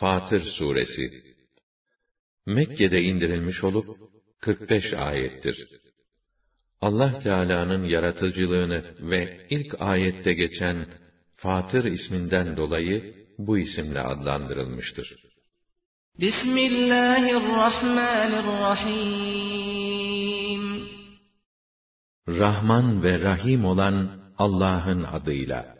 Fatır Suresi Mekke'de indirilmiş olup 45 ayettir. Allah Teala'nın yaratıcılığını ve ilk ayette geçen Fatır isminden dolayı bu isimle adlandırılmıştır. Bismillahirrahmanirrahim Rahman ve Rahim olan Allah'ın adıyla.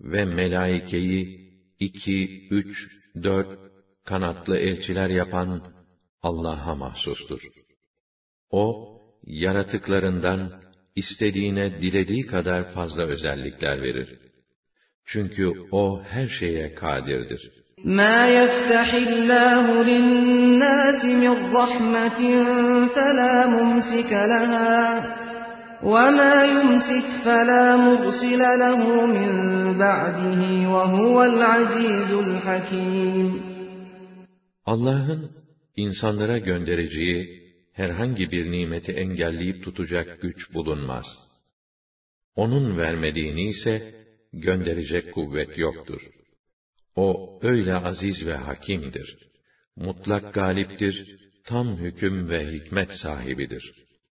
ve melaikeyi iki, üç, dört kanatlı elçiler yapan Allah'a mahsustur. O, yaratıklarından istediğine dilediği kadar fazla özellikler verir. Çünkü o her şeye kadirdir. مَا يَفْتَحِ اللّٰهُ لِلنَّاسِ مِنْ رَحْمَةٍ فَلَا مُمْسِكَ لَهَا وَمَا يُمْسِكْ فَلَا مُرْسِلَ لَهُ مِنْ بَعْدِهِ وَهُوَ الْعَزِيزُ الْحَكِيمُ Allah'ın insanlara göndereceği herhangi bir nimeti engelleyip tutacak güç bulunmaz. Onun vermediğini ise gönderecek kuvvet yoktur. O öyle aziz ve hakimdir. Mutlak galiptir, tam hüküm ve hikmet sahibidir.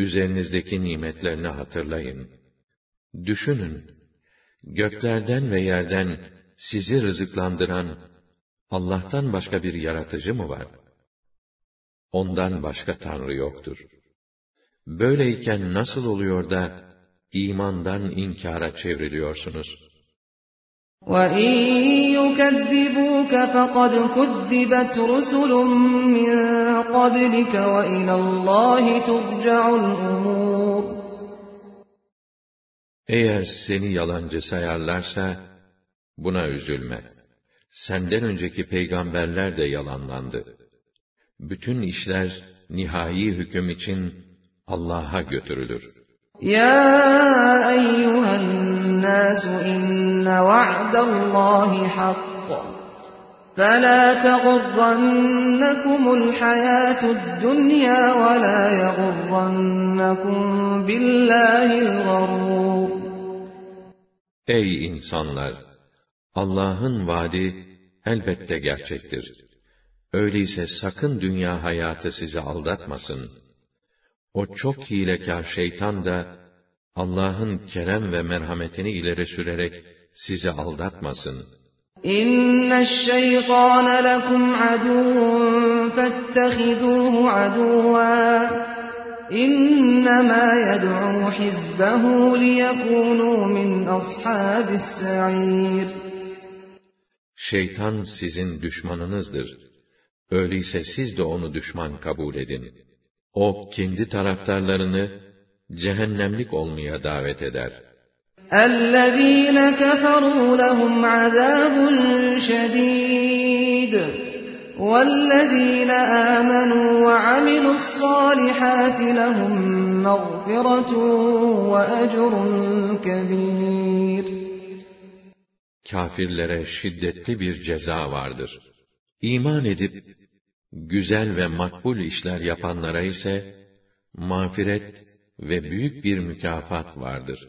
üzerinizdeki nimetlerini hatırlayın. Düşünün, göklerden ve yerden sizi rızıklandıran Allah'tan başka bir yaratıcı mı var? Ondan başka Tanrı yoktur. Böyleyken nasıl oluyor da imandan inkara çevriliyorsunuz?' وَاِنْ يُكَذِّبُوكَ فَقَدْ كُذِّبَتْ رُسُلٌ مِّن قَبْلِكَ وَاِلَى اللّٰهِ تُرْجَعُ الْاُمُورُ Eğer seni yalancı sayarlarsa, buna üzülme. Senden önceki peygamberler de yalanlandı. Bütün işler, nihai hüküm için Allah'a götürülür. Ya eyyühen الناس إن وعد الله حق فلا تغرنكم الحياة الدنيا ولا يغرنكم بالله الغرور Ey insanlar! Allah'ın vaadi elbette gerçektir. Öyleyse sakın dünya hayatı sizi aldatmasın. O çok hilekar şeytan da Allah'ın kerem ve merhametini ileri sürerek sizi aldatmasın. İnne şeytâne lekum aduvun fettehiduhu aduva. İnnemâ yed'u hizbehu liyekûnû min ashabis sa'ir. Şeytan sizin düşmanınızdır. Öyleyse siz de onu düşman kabul edin. O kendi taraftarlarını cehennemlik olmaya davet eder. اَلَّذ۪ينَ كَفَرُوا لَهُمْ عَذَابٌ شَد۪يدٌ وَالَّذ۪ينَ آمَنُوا وَعَمِلُوا الصَّالِحَاتِ لَهُمْ مَغْفِرَةٌ وَأَجْرٌ كَب۪يرٌ Kafirlere şiddetli bir ceza vardır. İman edip, güzel ve makbul işler yapanlara ise, mağfiret ve büyük bir mükafat vardır.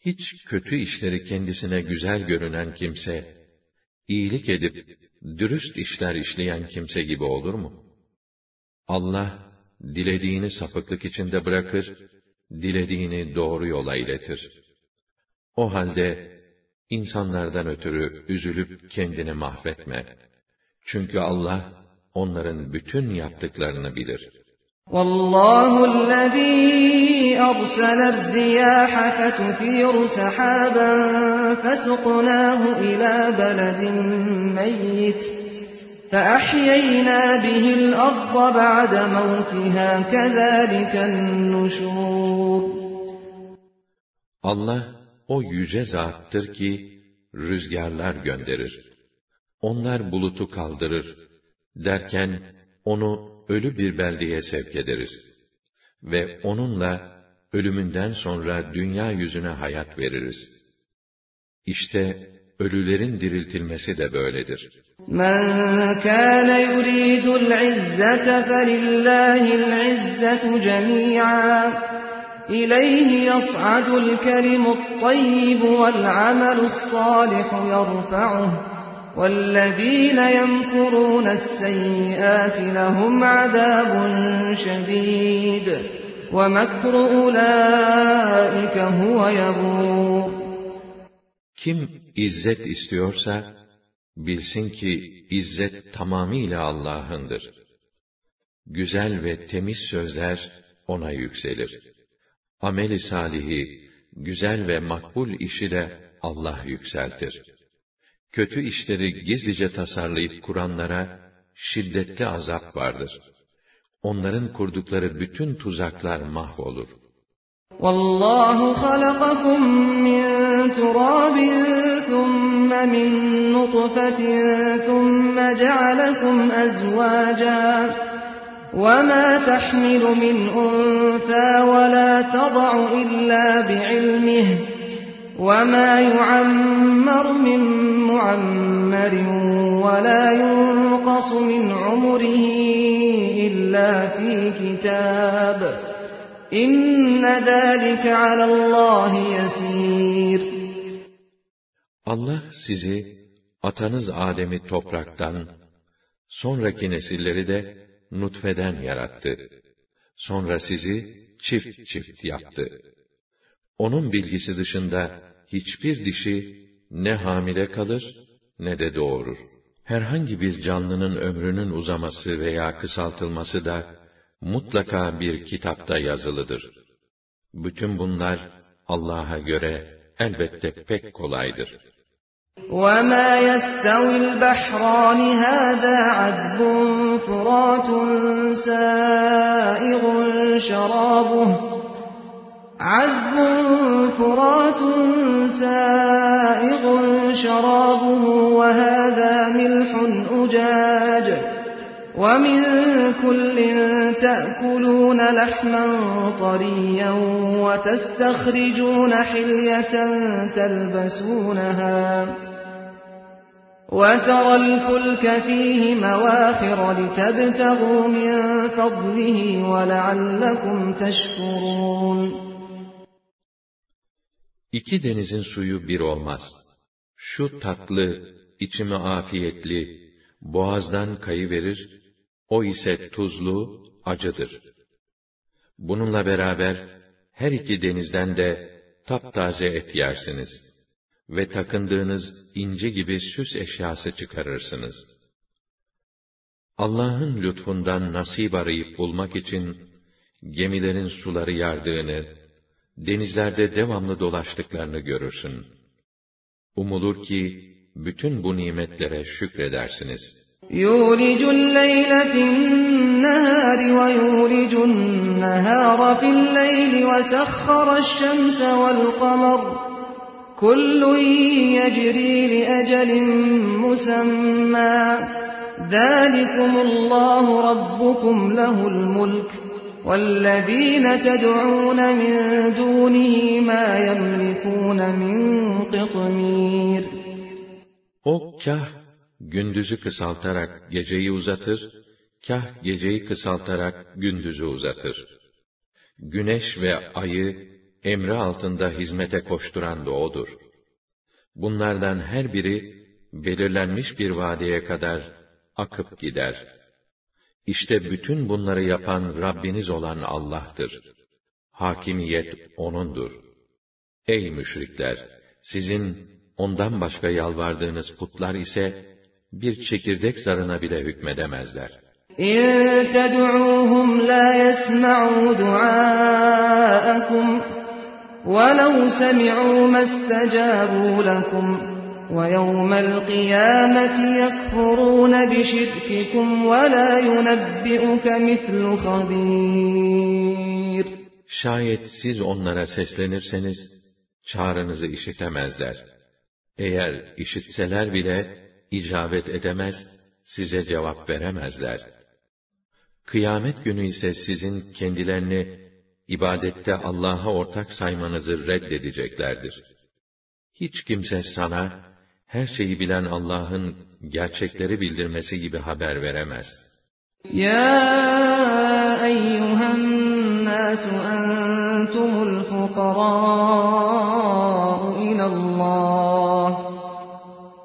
Hiç kötü işleri kendisine güzel görünen kimse, iyilik edip dürüst işler işleyen kimse gibi olur mu? Allah, dilediğini sapıklık içinde bırakır, dilediğini doğru yola iletir. O halde, insanlardan ötürü üzülüp kendini mahvetme. Çünkü Allah, onların bütün yaptıklarını bilir. والله الذي أرسل الرياح فتثير سحابا فسقناه إلى بلد ميت فأحيينا به الأرض بعد موتها كذلك النشور Allah o yüce zattır ki rüzgarlar gönderir. Onlar bulutu kaldırır. Derken onu ölü bir beldeye sevk ederiz. Ve onunla ölümünden sonra dünya yüzüne hayat veririz. İşte ölülerin diriltilmesi de böyledir. مَنْ كَانَ يُرِيدُ الْعِزَّةَ فَلِلَّهِ الْعِزَّةُ جَمِيعًا إِلَيْهِ يَصْعَدُ الْكَلِمُ الطَّيِّبُ وَالْعَمَلُ الصَّالِحُ يَرْفَعُهُ وَالَّذ۪ينَ يَمْكُرُونَ السَّيِّئَاتِ لَهُمْ عَذَابٌ شَد۪يدٌ وَمَكْرُ أُولَٰئِكَ هُوَ يَبُورُ Kim izzet istiyorsa, bilsin ki izzet tamamıyla Allah'ındır. Güzel ve temiz sözler ona yükselir. Ameli salihi, güzel ve makbul işi de Allah yükseltir. Kötü işleri gizlice tasarlayıp kuranlara şiddetli azap vardır. Onların kurdukları bütün tuzaklar mahvolur. وَاللّٰهُ خَلَقَكُم مِّن تُرَابٍ ثُمَّ مِن نُّطْفَةٍ ثُمَّ جَعَلَكُمْ أَزْوَاجًا وَمَا تَحْمِلُ مِنْ أُنثَىٰ وَلَا تَضَعُ إِلَّا بِعِلْمِهِ وَمَا يُعَمَّرُ مِن مُّعَمَّرٍ وَلَا يُنقَصُ مِنْ عُمُرِهِ إِلَّا فِي كِتَابٍ إِنَّ ذَٰلِكَ عَلَى اللّٰهِ يَسِيرٌ Allah sizi, atanız Adem'i topraktan, sonraki nesilleri de nutfeden yarattı. Sonra sizi çift çift yaptı. Onun bilgisi dışında hiçbir dişi ne hamile kalır ne de doğurur. Herhangi bir canlının ömrünün uzaması veya kısaltılması da mutlaka bir kitapta yazılıdır. Bütün bunlar Allah'a göre elbette pek kolaydır. وَمَا يَسْتَوِي الْبَحْرَانِ هَذَا عَذْبٌ فُرَاتٌ سَائِغٌ شَرَابُهُ عذب فرات سائغ شرابه وهذا ملح أجاج ومن كل تأكلون لحما طريا وتستخرجون حلية تلبسونها وترى الفلك فيه مواخر لتبتغوا من فضله ولعلكم تشكرون İki denizin suyu bir olmaz. Şu tatlı, içimi afiyetli, boğazdan kayıverir, o ise tuzlu, acıdır. Bununla beraber, her iki denizden de taptaze et yersiniz. Ve takındığınız inci gibi süs eşyası çıkarırsınız. Allah'ın lütfundan nasip arayıp bulmak için, gemilerin suları yardığını, denizlerde devamlı dolaştıklarını görürsün. Umulur ki, bütün bu nimetlere şükredersiniz. يُولِجُ اللَّيْلَ فِي النَّهَارِ وَيُولِجُ النَّهَارَ فِي اللَّيْلِ وَسَخَّرَ الشَّمْسَ وَالْقَمَرَ كُلٌّ يَجْرِي لِأَجَلٍ مُّسَمًّى ذَٰلِكُمُ اللَّهُ رَبُّكُمْ لَهُ الْمُلْكُ وَالَّذ۪ينَ تَدْعُونَ مِنْ دُونِهِ مَا يَمْلِكُونَ مِنْ قِطْمِيرٍ O kah gündüzü kısaltarak geceyi uzatır, kah geceyi kısaltarak gündüzü uzatır. Güneş ve ayı emri altında hizmete koşturan da odur. Bunlardan her biri belirlenmiş bir vadeye kadar akıp gider. İşte bütün bunları yapan Rabbiniz olan Allah'tır. Hakimiyet O'nundur. Ey müşrikler! Sizin ondan başka yalvardığınız putlar ise bir çekirdek zarına bile hükmedemezler. İn ted'uuhum la yesma'u du'aakum وَلَوْ سَمِعُوا مَا اسْتَجَابُوا لَكُمْ وَيَوْمَ الْقِيَامَةِ يَكْفُرُونَ بِشِرْكِكُمْ وَلَا يُنَبِّئُكَ مِثْلُ خَبِيرٍ Şayet siz onlara seslenirseniz, çağrınızı işitemezler. Eğer işitseler bile, icabet edemez, size cevap veremezler. Kıyamet günü ise sizin kendilerini ibadette Allah'a ortak saymanızı reddedeceklerdir. Hiç kimse sana, her şeyi bilen Allah'ın gerçekleri bildirmesi gibi haber veremez. Ya eyyühen nasu entumul fukarâ'u ilallah.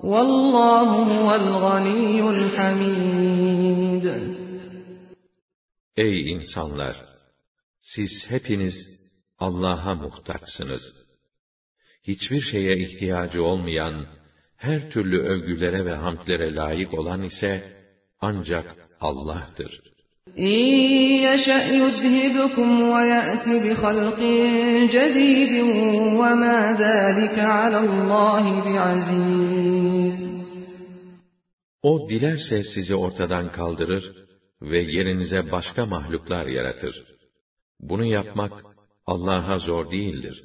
Vallahu huvel ganiyyul hamid. Ey insanlar! Siz hepiniz Allah'a muhtaçsınız. Hiçbir şeye ihtiyacı olmayan, her türlü övgülere ve hamdlere layık olan ise ancak Allah'tır. يَشَأْ يُذْهِبْكُمْ وَيَأْتِ بِخَلْقٍ جَدِيدٍ وَمَا ذَٰلِكَ عَلَى اللّٰهِ بِعَز۪يزٍ O dilerse sizi ortadan kaldırır ve yerinize başka mahluklar yaratır. Bunu yapmak Allah'a zor değildir.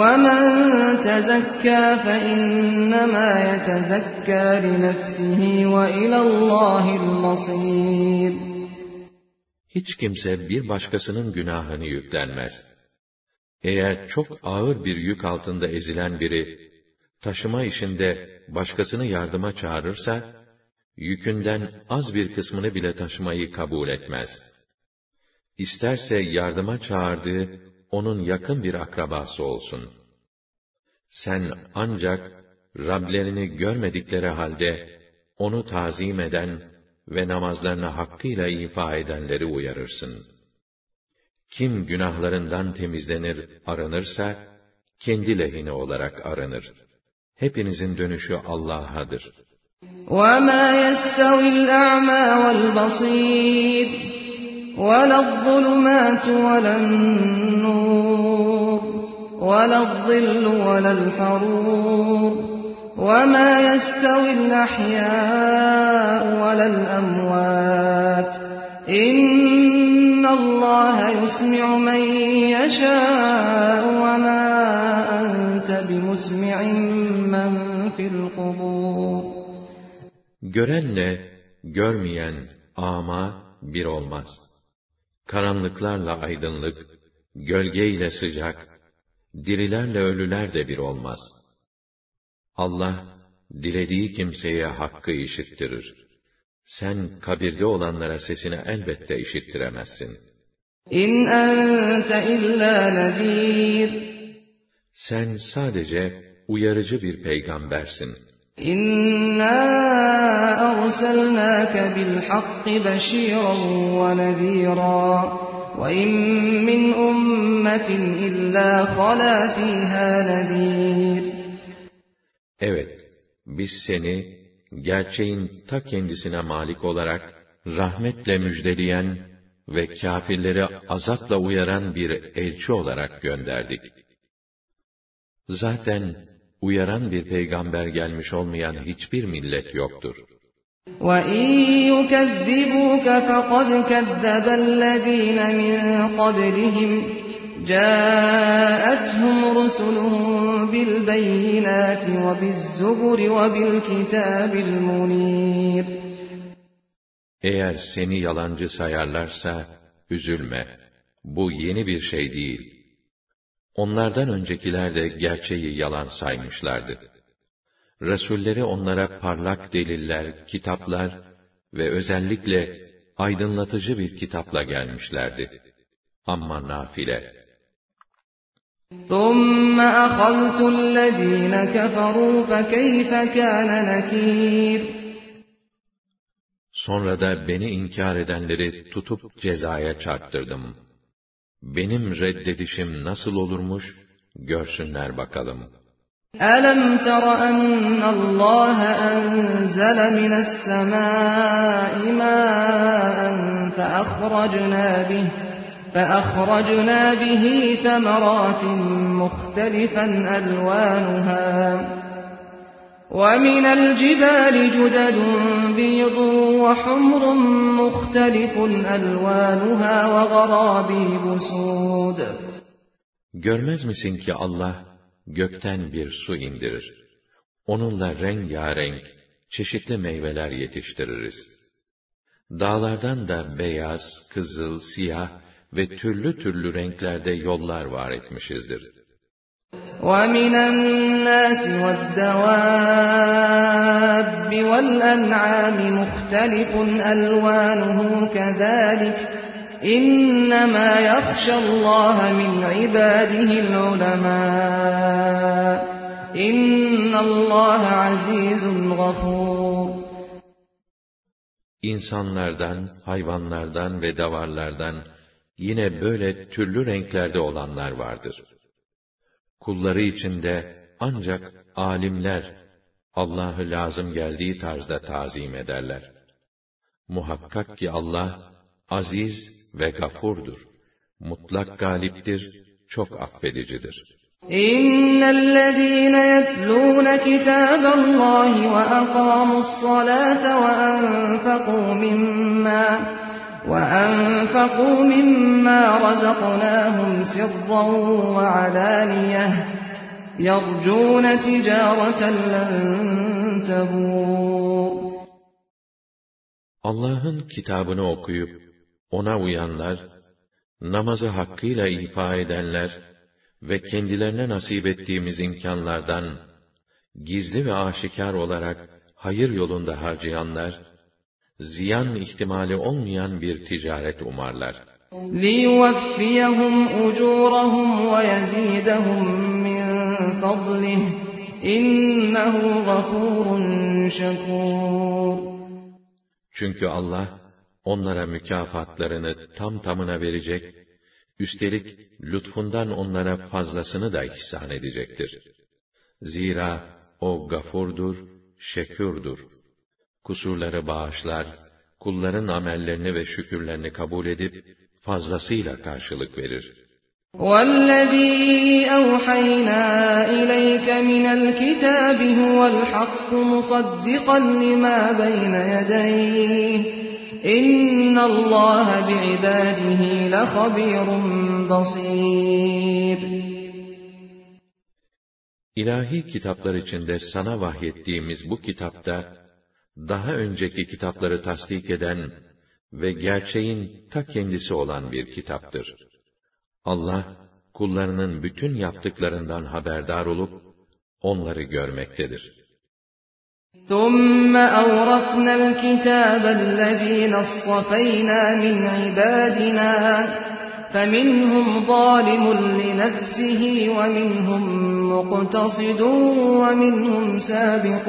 وَمَنْ تَزَكَّى فَإِنَّمَا يَتَزَكَّى لِنَفْسِهِ وَإِلَى اللّٰهِ الْمَصِيرُ Hiç kimse bir başkasının günahını yüklenmez. Eğer çok ağır bir yük altında ezilen biri, taşıma işinde başkasını yardıma çağırırsa, yükünden az bir kısmını bile taşımayı kabul etmez. İsterse yardıma çağırdığı onun yakın bir akrabası olsun. Sen ancak Rablerini görmedikleri halde onu tazim eden ve namazlarını hakkıyla ifa edenleri uyarırsın. Kim günahlarından temizlenir, arınırsa, kendi lehine olarak arınır. Hepinizin dönüşü Allah'adır. وَمَا يَسْتَوِي الْأَعْمَى وَالْبَصِيرُ وَلَا الظُّلُمَاتُ وَلَا النُّورُ وَلَا الظِّلُّ وَلَا الْحَرُورُ وَمَا يَسْتَوِي الْأَحْيَاءُ وَلَا الْأَمْوَاتُ إِنَّ اللَّهَ يُسْمِعُ مَن يَشَاءُ وَمَا أَنتَ بِمُسْمِعٍ مَّن فِي الْقُبُورِ Görenle görmeyen ama bir olmaz. Karanlıklarla aydınlık, gölgeyle sıcak, dirilerle ölüler de bir olmaz. Allah, dilediği kimseye hakkı işittirir. Sen kabirde olanlara sesini elbette işittiremezsin. İn ente illa nezir. Sen sadece uyarıcı bir peygambersin. Evet, biz seni gerçeğin ta kendisine malik olarak rahmetle müjdeleyen ve kâfirleri azapla uyaran bir elçi olarak gönderdik. Zaten uyaran bir peygamber gelmiş olmayan hiçbir millet yoktur. وَاِنْ يُكَذِّبُوكَ فَقَدْ كَذَّبَ الَّذ۪ينَ مِنْ قَبْلِهِمْ جاءتهم رسلهم بالبينات وبالزبر وبالكتاب المنير Eğer seni yalancı sayarlarsa, üzülme. Bu yeni bir şey değil. Onlardan öncekiler de gerçeği yalan saymışlardı. Resulleri onlara parlak deliller, kitaplar ve özellikle aydınlatıcı bir kitapla gelmişlerdi. Amma nafile. ثُمَّ أَخَذْتُ الَّذ۪ينَ كَفَرُوا فَكَيْفَ كَانَ نَك۪يرٌ Sonra da beni inkar edenleri tutup cezaya çarptırdım. Benim reddedişim nasıl olurmuş, görsünler bakalım. أَلَمْ تَرَ أَنَّ اللّٰهَ أَنْزَلَ مِنَ السَّمَاءِ مَاءً فَأَخْرَجْنَا بِهِ فَأَخْرَجْنَا بِهِ ثَمَرَاتٍ مُخْتَلِفًا أَلْوَانُهَا وَمِنَ الْجِبَالِ جُدَدٌ بِيضٌ وَحُمْرٌ مُخْتَلِفٌ أَلْوَانُهَا وَغَرَابِيبُ سُودٌ Görmez misin ki Allah gökten bir su indirir. Onunla rengarenk, çeşitli meyveler yetiştiririz. Dağlardan da beyaz, kızıl, siyah ve türlü türlü renklerde yollar var etmişizdir. وَمِنَ النَّاسِ وَالدَّوَابِّ وَالْأَنْعَامِ مُخْتَلِفٌ أَلْوَانُهُ كَذَلِكَ إِنَّمَا يَخْشَى اللّٰهَ مِنْ عِبَادِهِ الْعُلَمَاءُ إِنَّ اللّٰهَ عَز۪يزٌ غَفُورٌ İnsanlardan, hayvanlardan ve davarlardan yine böyle türlü renklerde olanlar vardır. Kulları içinde ancak alimler Allah'ı lazım geldiği tarzda tazim ederler. Muhakkak ki Allah aziz ve gafurdur. Mutlak galiptir, çok affedicidir. إن الذين يتلون كتاب الله وأقاموا الصلاة وأنفقوا مما وأنفقوا مما رزقناهم سرا وعلانية يرجون تجارة لن تبور Allah'ın kitabını okuyup ona uyanlar, namazı hakkıyla ifa edenler ve kendilerine nasip ettiğimiz imkanlardan gizli ve aşikar olarak hayır yolunda harcayanlar ziyan ihtimali olmayan bir ticaret umarlar. لِيُوَفِّيَهُمْ أُجُورَهُمْ وَيَزِيدَهُمْ مِنْ فَضْلِهِ إِنَّهُ غَفُورٌ شَكُورٌ Çünkü Allah onlara mükafatlarını tam tamına verecek, üstelik lütfundan onlara fazlasını da ihsan edecektir. Zira o gafurdur, şekürdür kusurları bağışlar, kulların amellerini ve şükürlerini kabul edip, fazlasıyla karşılık verir. وَالَّذ۪ي أَوْحَيْنَا إِلَيْكَ مِنَ الْكِتَابِ هُوَ الْحَقُّ مُصَدِّقًا لِمَا بَيْنَ يَدَيْهِ إِنَّ اللّٰهَ بِعِبَادِهِ لَخَب۪يرٌ بَصِيرٌ İlahi kitaplar içinde sana vahyettiğimiz bu kitapta, daha önceki kitapları tasdik eden ve gerçeğin ta kendisi olan bir kitaptır. Allah, kullarının bütün yaptıklarından haberdar olup, onları görmektedir. ثُمَّ أَوْرَثْنَا الْكِتَابَ الَّذ۪ينَ اصْطَفَيْنَا مِنْ عِبَادِنَا فَمِنْهُمْ ظَالِمٌ لِنَفْسِهِ وَمِنْهُمْ مُقْتَصِدٌ وَمِنْهُمْ سَابِقٌ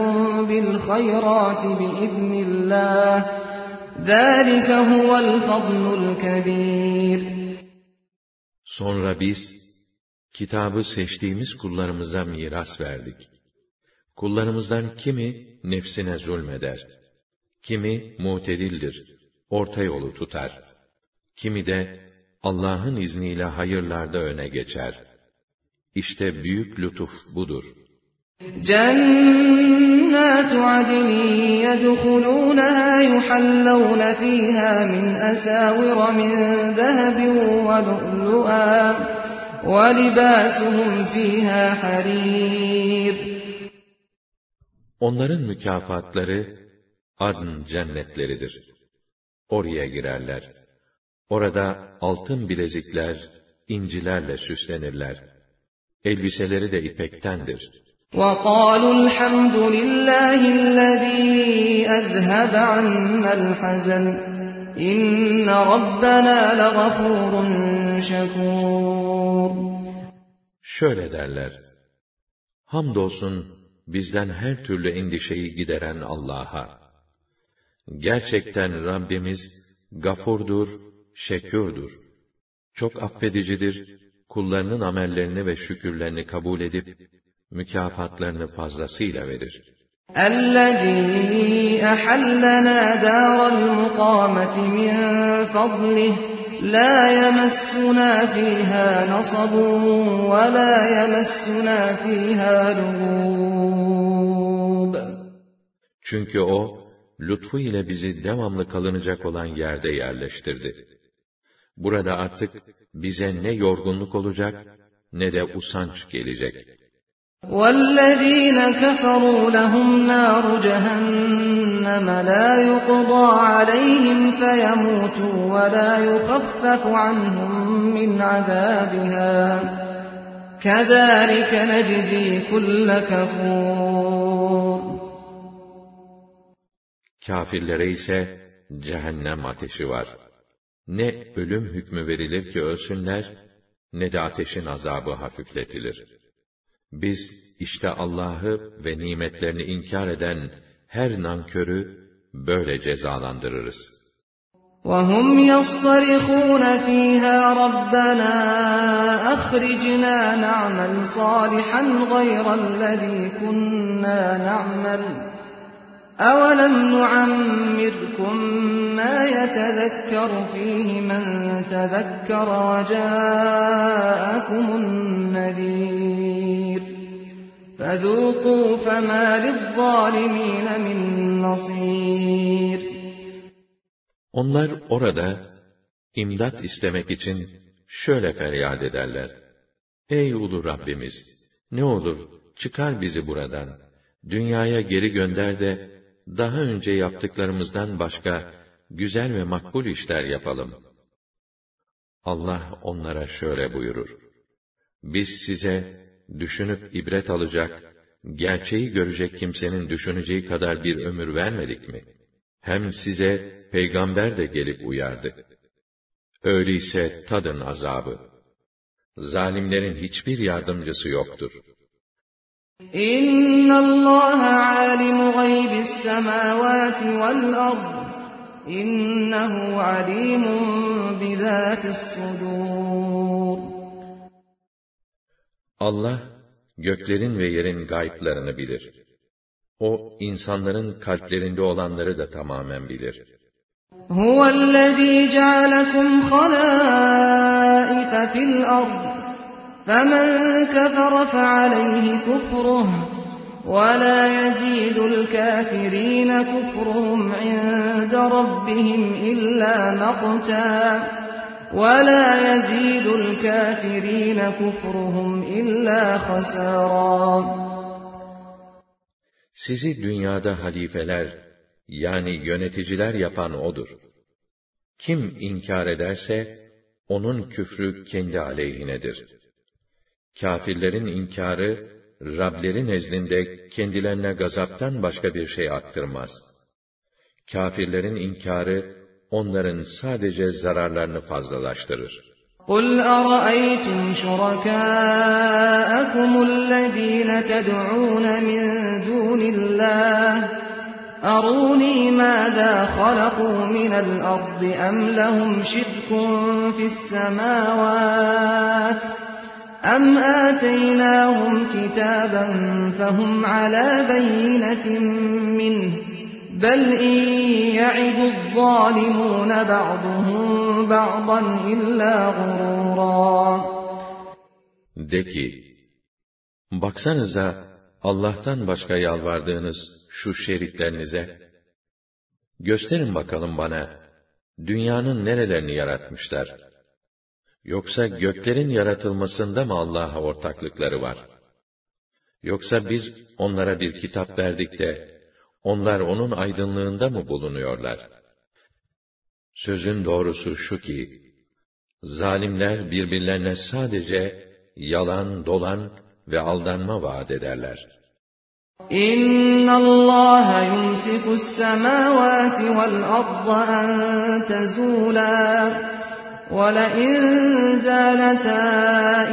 بِالْخَيْرَاتِ بِإِذْنِ اللّٰهِ ذَٰلِكَ هُوَ الْفَضْلُ الْكَبِيرُ Sonra biz, kitabı seçtiğimiz kullarımıza miras verdik. Kullarımızdan kimi nefsine zulmeder, kimi mutedildir, orta yolu tutar, kimi de Allah'ın izniyle hayırlarda öne geçer. İşte büyük lütuf budur. جَنَّاتُ عَدْنٍ يَدْخُلُونَهَا يُحَلَّوْنَ فِيهَا مِنْ أَسَاوِرَ مِنْ ذَهَبٍ وَلُؤْلُؤًا وَلِبَاسُهُمْ فِيهَا حَرِيرٌ Onların mükafatları adn cennetleridir. Oraya girerler. Orada altın bilezikler, incilerle süslenirler. Elbiseleri de ipektendir. وَقَالُوا الْحَمْدُ لِلَّهِ الَّذ۪ي أَذْهَبَ عَنَّا الْحَزَنَ اِنَّ رَبَّنَا لَغَفُورٌ شَكُورٌ Şöyle derler. Hamdolsun bizden her türlü endişeyi gideren Allah'a. Gerçekten Rabbimiz gafurdur, şekürdür. Çok affedicidir, kullarının amellerini ve şükürlerini kabul edip, mükafatlarını fazlasıyla verir. الَّذ۪ي أَحَلَّنَا دَارَ الْمُقَامَةِ مِنْ فَضْلِهِ لَا يَمَسُّنَا ف۪يهَا نَصَبٌ وَلَا يَمَسُّنَا ف۪يهَا لُغُوبٌ Çünkü o, lütfu ile bizi devamlı kalınacak olan yerde yerleştirdi. Burada artık bize ne yorgunluk olacak, ne de usanç gelecek. وَالَّذ۪ينَ كَفَرُوا لَهُمْ نَارُ جَهَنَّمَ لَا يُقْضَى عَلَيْهِمْ فَيَمُوتُوا وَلَا يُخَفَّفُ عَنْهُمْ مِنْ عَذَابِهَا كَذَٰلِكَ نَجْزِي كُلَّ كَفُورٍ Kafirlere ise cehennem ateşi var. Ne ölüm hükmü verilir ki ölsünler, ne de ateşin azabı hafifletilir. Biz işte Allah'ı ve nimetlerini inkar eden her nankörü böyle cezalandırırız. وَهُمْ يَصْطَرِخُونَ فِيهَا رَبَّنَا أَخْرِجْنَا نَعْمَلْ صَالِحًا غَيْرَ الَّذ۪ي كُنَّا نَعْمَلُ أَوَلَمْ نُعَمِّرْكُمْ مَا يَتَذَكَّرُ فِيهِ مَنْ تَذَكَّرَ وَجَاءَكُمُ النَّذ۪يرُ فَذُوقُوا فَمَا لِلظَّالِمِينَ مِنْ نَصِيرٍ Onlar orada imdat istemek için şöyle feryat ederler. Ey ulu Rabbimiz! Ne olur çıkar bizi buradan. Dünyaya geri gönder de daha önce yaptıklarımızdan başka güzel ve makbul işler yapalım. Allah onlara şöyle buyurur. Biz size düşünüp ibret alacak, gerçeği görecek kimsenin düşüneceği kadar bir ömür vermedik mi? Hem size peygamber de gelip uyardı. Öyleyse tadın azabı. Zalimlerin hiçbir yardımcısı yoktur. İnna Allah alimu gaybis semawati vel ard. İnnehu alimun bizatis sudur. Allah göklerin ve yerin gayplarını bilir. O insanların kalplerinde olanları da tamamen bilir. هو الذي جعلكم خلائف في الأرض فمن كفر فعليه كفره ولا يزيد الكافرين كفرهم عند ربهم إلا مقتا ولا يزيد الكافرين كفرهم إلا خسارا Sizi dünyada halifeler, yani yöneticiler yapan O'dur. Kim inkar ederse, onun küfrü kendi aleyhinedir. Kafirlerin inkarı, Rableri nezdinde kendilerine gazaptan başka bir şey aktırmaz. Kafirlerin inkarı, onların sadece zararlarını fazlalaştırır. قُلْ أَرَأَيْتُمْ شُرَكَاءَكُمُ الَّذ۪ينَ تَدْعُونَ مِنْ دُونِ اللّٰهِ أَرُونِي مَاذَا خَلَقُوا مِنَ الْأَرْضِ أَمْ لَهُمْ شِرْكٌ فِي السَّمَاوَاتِ أَمْ آتَيْنَاهُمْ كِتَابًا فَهُمْ عَلَى بَيِّنَةٍ مِّنْهِ بَلْ إِنْ يَعِدُ الظَّالِمُونَ بَعْضُهُمْ بَعْضًا إِلَّا غُرُورًا De ki, baksanıza Allah'tan başka yalvardığınız şu şeriklerinize, gösterin bakalım bana, dünyanın nerelerini yaratmışlar? Yoksa göklerin yaratılmasında mı Allah'a ortaklıkları var? Yoksa biz onlara bir kitap verdik de, onlar onun aydınlığında mı bulunuyorlar? Sözün doğrusu şu ki, zalimler birbirlerine sadece yalan, dolan ve aldanma vaat ederler. İnna Allah yumsiku semawati vel arda en tezula وَلَئِنْ زَالَتَا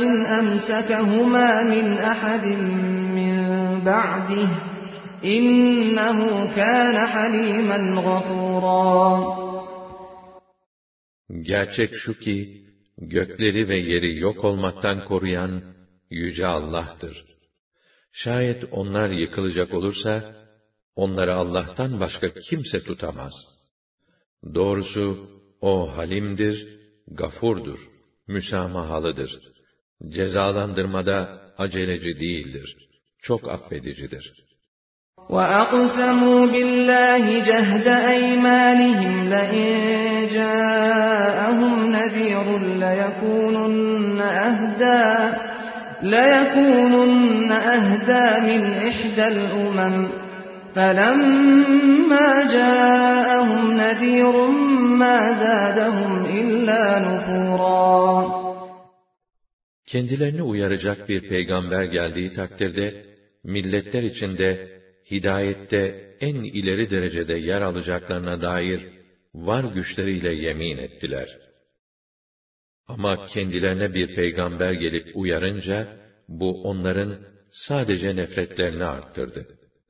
إِنْ أَمْسَكَهُمَا مِنْ أَحَدٍ مِّنْ بَعْدِهِ إِنَّهُ كَانَ حَلِيمًا غَفُورًا Gerçek şu ki, gökleri ve yeri yok olmaktan koruyan Yüce Allah'tır. Şayet onlar yıkılacak olursa, onları Allah'tan başka kimse tutamaz. Doğrusu, O halimdir, gafurdur, müsamahalıdır. Cezalandırmada aceleci değildir. Çok affedicidir. وَأَقْسَمُوا بِاللّٰهِ جَهْدَ أَيْمَانِهِمْ لَئِنْ جَاءَهُمْ نَذِيرٌ لَيَكُونُنَّ أَهْدَى لَيَكُونُنَّ أَهْدَى مِنْ إِحْدَى الْأُمَمِ فَلَمَّا جَاءَهُمْ نَذِيرٌ مَا زَادَهُمْ إِلَّا نُفُورًا Kendilerini uyaracak bir peygamber geldiği takdirde, milletler içinde, hidayette en ileri derecede yer alacaklarına dair var güçleriyle yemin ettiler. Ama kendilerine bir peygamber gelip uyarınca, bu onların sadece nefretlerini arttırdı.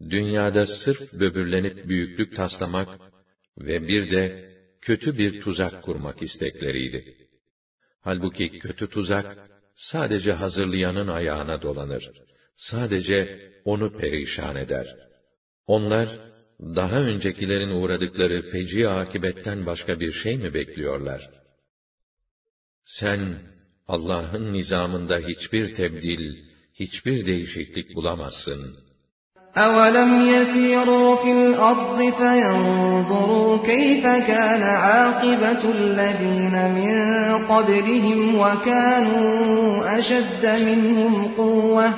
dünyada sırf böbürlenip büyüklük taslamak ve bir de kötü bir tuzak kurmak istekleriydi. Halbuki kötü tuzak, sadece hazırlayanın ayağına dolanır. Sadece onu perişan eder. Onlar, daha öncekilerin uğradıkları feci akibetten başka bir şey mi bekliyorlar? Sen, Allah'ın nizamında hiçbir tebdil, hiçbir değişiklik bulamazsın. أَوَلَمْ يَسِيرُوا فِي الْأَرْضِ فَيَنْظُرُوا كَيْفَ كَانَ عَاقِبَةُ الَّذِينَ مِنْ قَبْلِهِمْ وَكَانُوا أَشَدَّ مِنْهُمْ قُوَّةً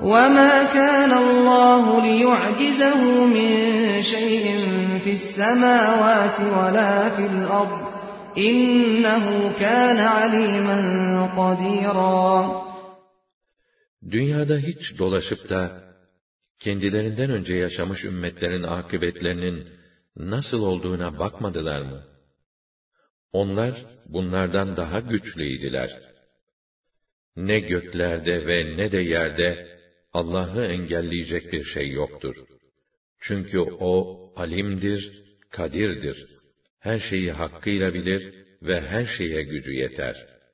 وَمَا كَانَ اللَّهُ لِيُعْجِزَهُ مِنْ شَيْءٍ فِي السَّمَاوَاتِ وَلَا فِي الْأَرْضِ إِنَّهُ كَانَ عَلِيمًا قَدِيرًا. Dünyada hiç dolaşıp da kendilerinden önce yaşamış ümmetlerin akıbetlerinin nasıl olduğuna bakmadılar mı? Onlar bunlardan daha güçlüydiler. Ne göklerde ve ne de yerde Allah'ı engelleyecek bir şey yoktur. Çünkü O alimdir, kadirdir. Her şeyi hakkıyla bilir ve her şeye gücü yeter.''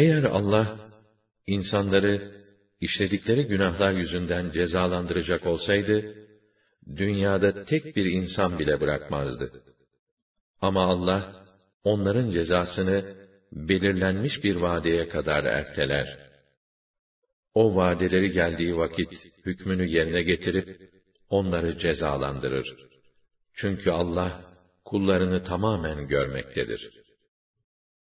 Eğer Allah, insanları işledikleri günahlar yüzünden cezalandıracak olsaydı, dünyada tek bir insan bile bırakmazdı. Ama Allah, onların cezasını belirlenmiş bir vadeye kadar erteler. O vadeleri geldiği vakit hükmünü yerine getirip, onları cezalandırır. Çünkü Allah, kullarını tamamen görmektedir.